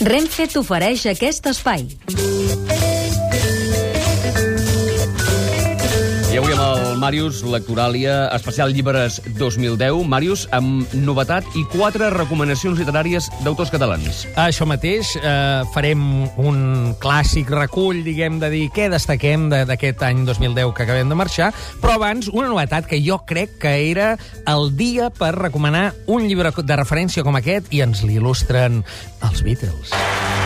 Renfe t'ofereix aquest espai. Màrius, Lectoràlia, especial llibres 2010. Màrius, amb novetat i quatre recomanacions literàries d'autors catalans. Això mateix, eh, farem un clàssic recull, diguem, de dir què destaquem de- d'aquest any 2010 que acabem de marxar, però abans una novetat que jo crec que era el dia per recomanar un llibre de referència com aquest i ens l'il·lustren els Beatles. A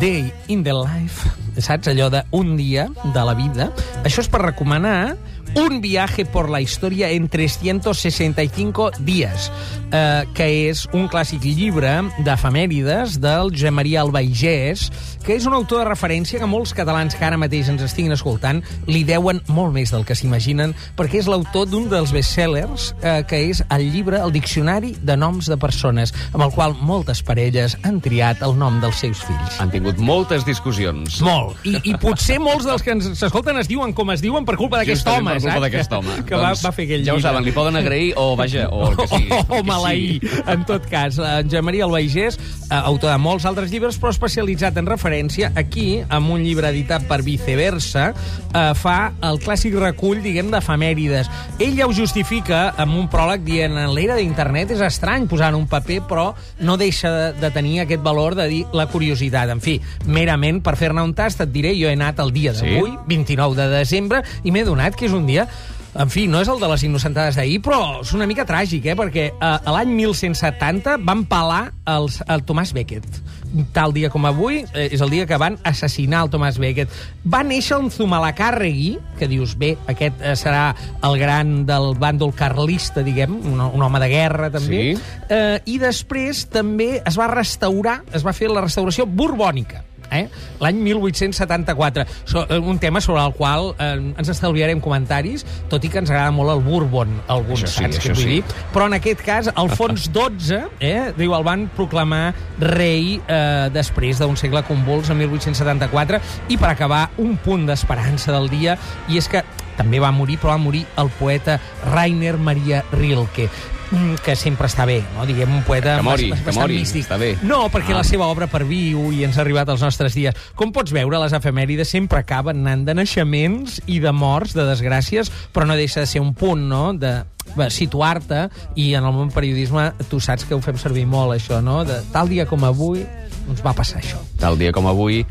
Day in the Life, saps? Allò de un dia de la vida. Això és per recomanar un viaje por la historia en 365 dies, eh, que és un clàssic llibre d'efemèrides del Josep Maria Albaigés, que és un autor de referència que molts catalans que ara mateix ens estiguin escoltant li deuen molt més del que s'imaginen, perquè és l'autor d'un dels bestsellers, eh, que és el llibre El diccionari de noms de persones, amb el qual moltes parelles han triat el nom dels seus fills. Han tingut moltes discussions. Molt. I, I potser molts dels que ens s'escolten es diuen com es diuen per culpa d'aquest home, culpa d'aquest home. Que va, va fer aquell Ja ho llibre. saben, li poden agrair o, vaja, o el que sigui. o, o que maleir, sigui. en tot cas. En Joan Maria Albaigés, autor de molts altres llibres, però especialitzat en referència, aquí, amb un llibre editat per Viceversa, eh, fa el clàssic recull, diguem, d'efemèrides. Ell ja ho justifica amb un pròleg dient en l'era d'internet és estrany posar en un paper, però no deixa de, de tenir aquest valor de dir la curiositat. En fi, merament, per fer-ne un tast, et diré, jo he anat el dia d'avui, 29 de desembre, i m'he donat que és un dia en fi, no és el de les innocentades d'ahir, però és una mica tràgic, eh? perquè eh, l'any 1170 van pelar els, el Tomàs Becket. Tal dia com avui eh, és el dia que van assassinar el Tomàs Becket. Va néixer un Zumalacárregui, que dius, bé, aquest eh, serà el gran del bàndol carlista, diguem, un, un home de guerra, també. Sí. Eh, I després també es va restaurar, es va fer la restauració borbònica eh? l'any 1874. So, eh, un tema sobre el qual eh, ens estalviarem comentaris, tot i que ens agrada molt el Bourbon, alguns, Això sí, saps això què vull sí. dir? Però en aquest cas, Alfons XII, eh, diu, el van proclamar rei eh, després d'un segle convuls, en 1874, i per acabar, un punt d'esperança del dia, i és que també va morir, però va morir el poeta Rainer Maria Rilke que sempre està bé, no? diguem, un poeta Que mori, bas- que bastant mori, místic. està bé. No, perquè Ah. la seva obra perviu i ens ha arribat als nostres dies. Com pots veure, les efemèrides sempre acaben anant de naixements i de morts, de desgràcies, però no deixa de ser un punt, no?, de situar-te, i en el món periodisme tu saps que ho fem servir molt, això, no?, de tal dia com avui ens va passar això. Tal dia com avui,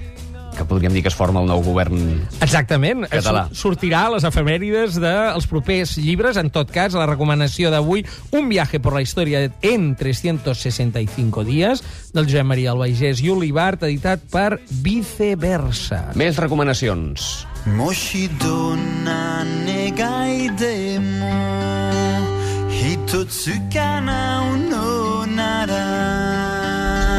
que podríem dir que es forma el nou govern... Exactament. Català. Sortirà a les efemèrides dels propers llibres. En tot cas, la recomanació d'avui, Un viaje por la historia en 365 dies, del Josep Maria Albaigés i Olivart, editat per Viceversa. Més recomanacions. Moshi donna negaide mo Hitotsuka na unonara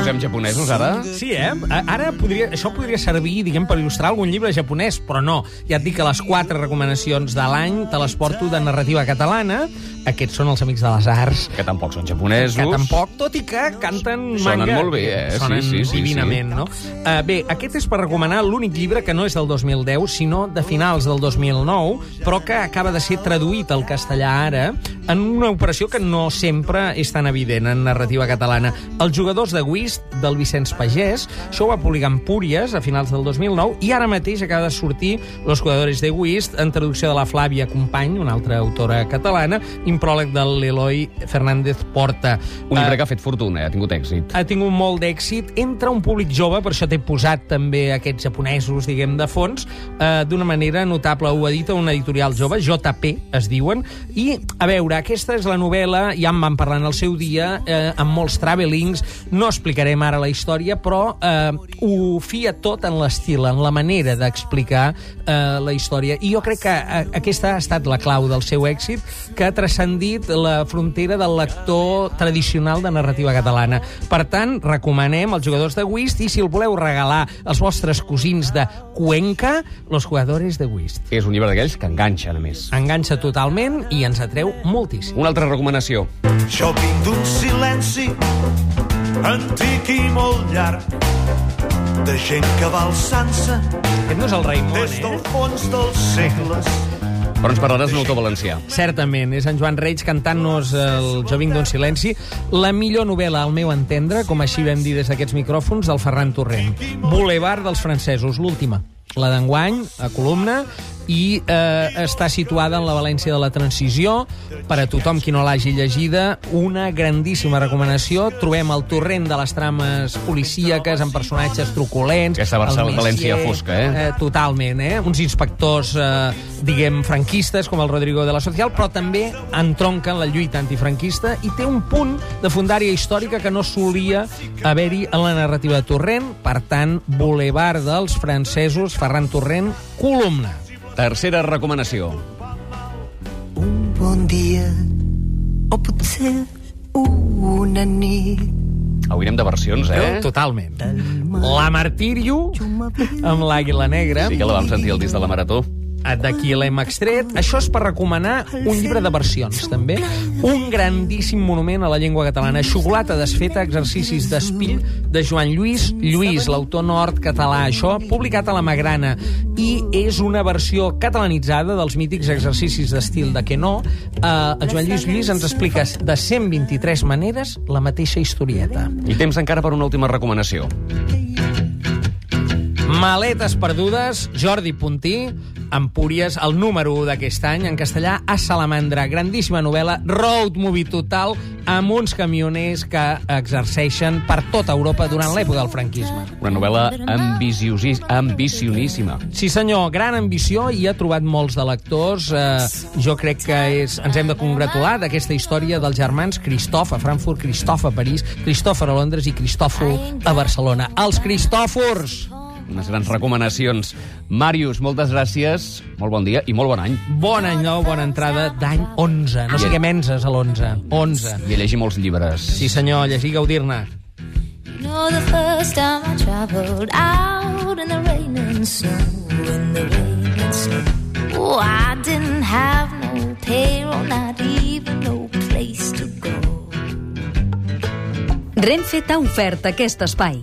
Posem japonesos, ara? Sí, eh? Ara podria, això podria servir, diguem, per il·lustrar algun llibre japonès, però no. Ja et dic que les quatre recomanacions de l'any te les porto de narrativa catalana. Aquests són els Amics de les Arts, Que tampoc són japonesos. que tampoc, tot i que canten Sonen manga... molt bé, eh? Sí, Sonen sí, sí, divinament, sí. no? Uh, bé, aquest és per recomanar l'únic llibre que no és del 2010, sinó de finals del 2009, però que acaba de ser traduït al castellà ara en una operació que no sempre és tan evident en narrativa catalana. Els jugadors de Whist, del Vicenç Pagès, això ho va publicar Empúries a finals del 2009, i ara mateix acaba de sortir Los jugadores de Whist, en traducció de la Flàvia Company, una altra autora catalana, i pròleg de l'Eloi Fernández Porta. Un llibre Eh, que ha fet fortuna, ha tingut èxit. ha tingut molt d'èxit entre un públic jove, per això t'he posat també aquests japonesos, diguem, de fons, eh, d'una manera notable. Ho edita una editorial jove, JP, es diuen, i, a veure, aquesta és la novel·la, ja en vam parlar en el seu dia, eh, amb molts travelings, no explicarem ara la història, però eh, ho fia tot en l'estil, en la manera d'explicar eh, la història. I jo crec que eh, aquesta ha estat la clau del seu èxit, que ha transcendit la frontera del lector tradicional de narrativa catalana. Per tant, recomanem als jugadors de Whist i si el voleu regalar als vostres cosins de Cuenca, los jugadores de Whist. És un llibre d'aquells que enganxen, a més. Enganxa totalment i ens atreu moltíssim. Una altra recomanació. Shopping d'un silenci antic i molt llarg, de gent que va alçant-se Aquest no és el Raimon, des del eh? fons dels segles. Però ens parlaràs d'un autor valencià. Certament, és en Joan Reig cantant-nos el Jo vinc d'un silenci, la millor novel·la, al meu entendre, com així vam dir des d'aquests micròfons, del Ferran Torrent. Boulevard dels francesos, l'última. La d'enguany, a columna, i eh, està situada en la València de la Transició. Per a tothom qui no l'hagi llegida, una grandíssima recomanació. Trobem el torrent de les trames policíaques amb personatges truculents. Aquesta Barça- el València fosca, eh? eh, totalment, eh? Uns inspectors, eh, diguem, franquistes, com el Rodrigo de la Social, però també entronquen la lluita antifranquista i té un punt de fundària històrica que no solia haver-hi en la narrativa de Torrent. Per tant, Boulevard dels francesos, Ferran Torrent, columna. Tercera recomanació. Un bon dia, o potser una nit. Avui anem de versions, eh? Totalment. La Martirio, amb l'Àguila Negra. Sí que la vam sentir al disc de la Marató. D'aquí l'hem extret. Això és per recomanar un llibre de versions, també. Un grandíssim monument a la llengua catalana. Xocolata desfeta, exercicis d'espill de Joan Lluís. Lluís, l'autor nord-català. Això publicat a la Magrana. I és una versió catalanitzada dels mítics exercicis d'estil de que no. Eh, el Joan Lluís Lluís ens explica de 123 maneres la mateixa historieta. I temps encara per una última recomanació. Maletes perdudes, Jordi Puntí, Empúries, el número 1 d'aquest any, en castellà, a Salamandra. Grandíssima novel·la, road movie total, amb uns camioners que exerceixen per tota Europa durant l'època del franquisme. Una novel·la ambicioníssima. Sí, senyor, gran ambició i ha trobat molts de lectors. Eh, jo crec que és, ens hem de congratular d'aquesta història dels germans Cristof a Frankfurt, Cristof a París, Cristòfor a Londres i Cristòfol a Barcelona. Els Cristòfors! Unes grans recomanacions. Màrius, moltes gràcies, molt bon dia i molt bon any. Bon any nou, bona entrada d'any 11. No siguem enses a l'11. 11. I a llegir molts llibres. Sí, senyor, llegir, gaudir-ne. You know the first time I traveled out in the rain and snow, in the rain and snow. Oh, I didn't have no payroll, not even no place to go. Renfe t'ha ofert aquest espai.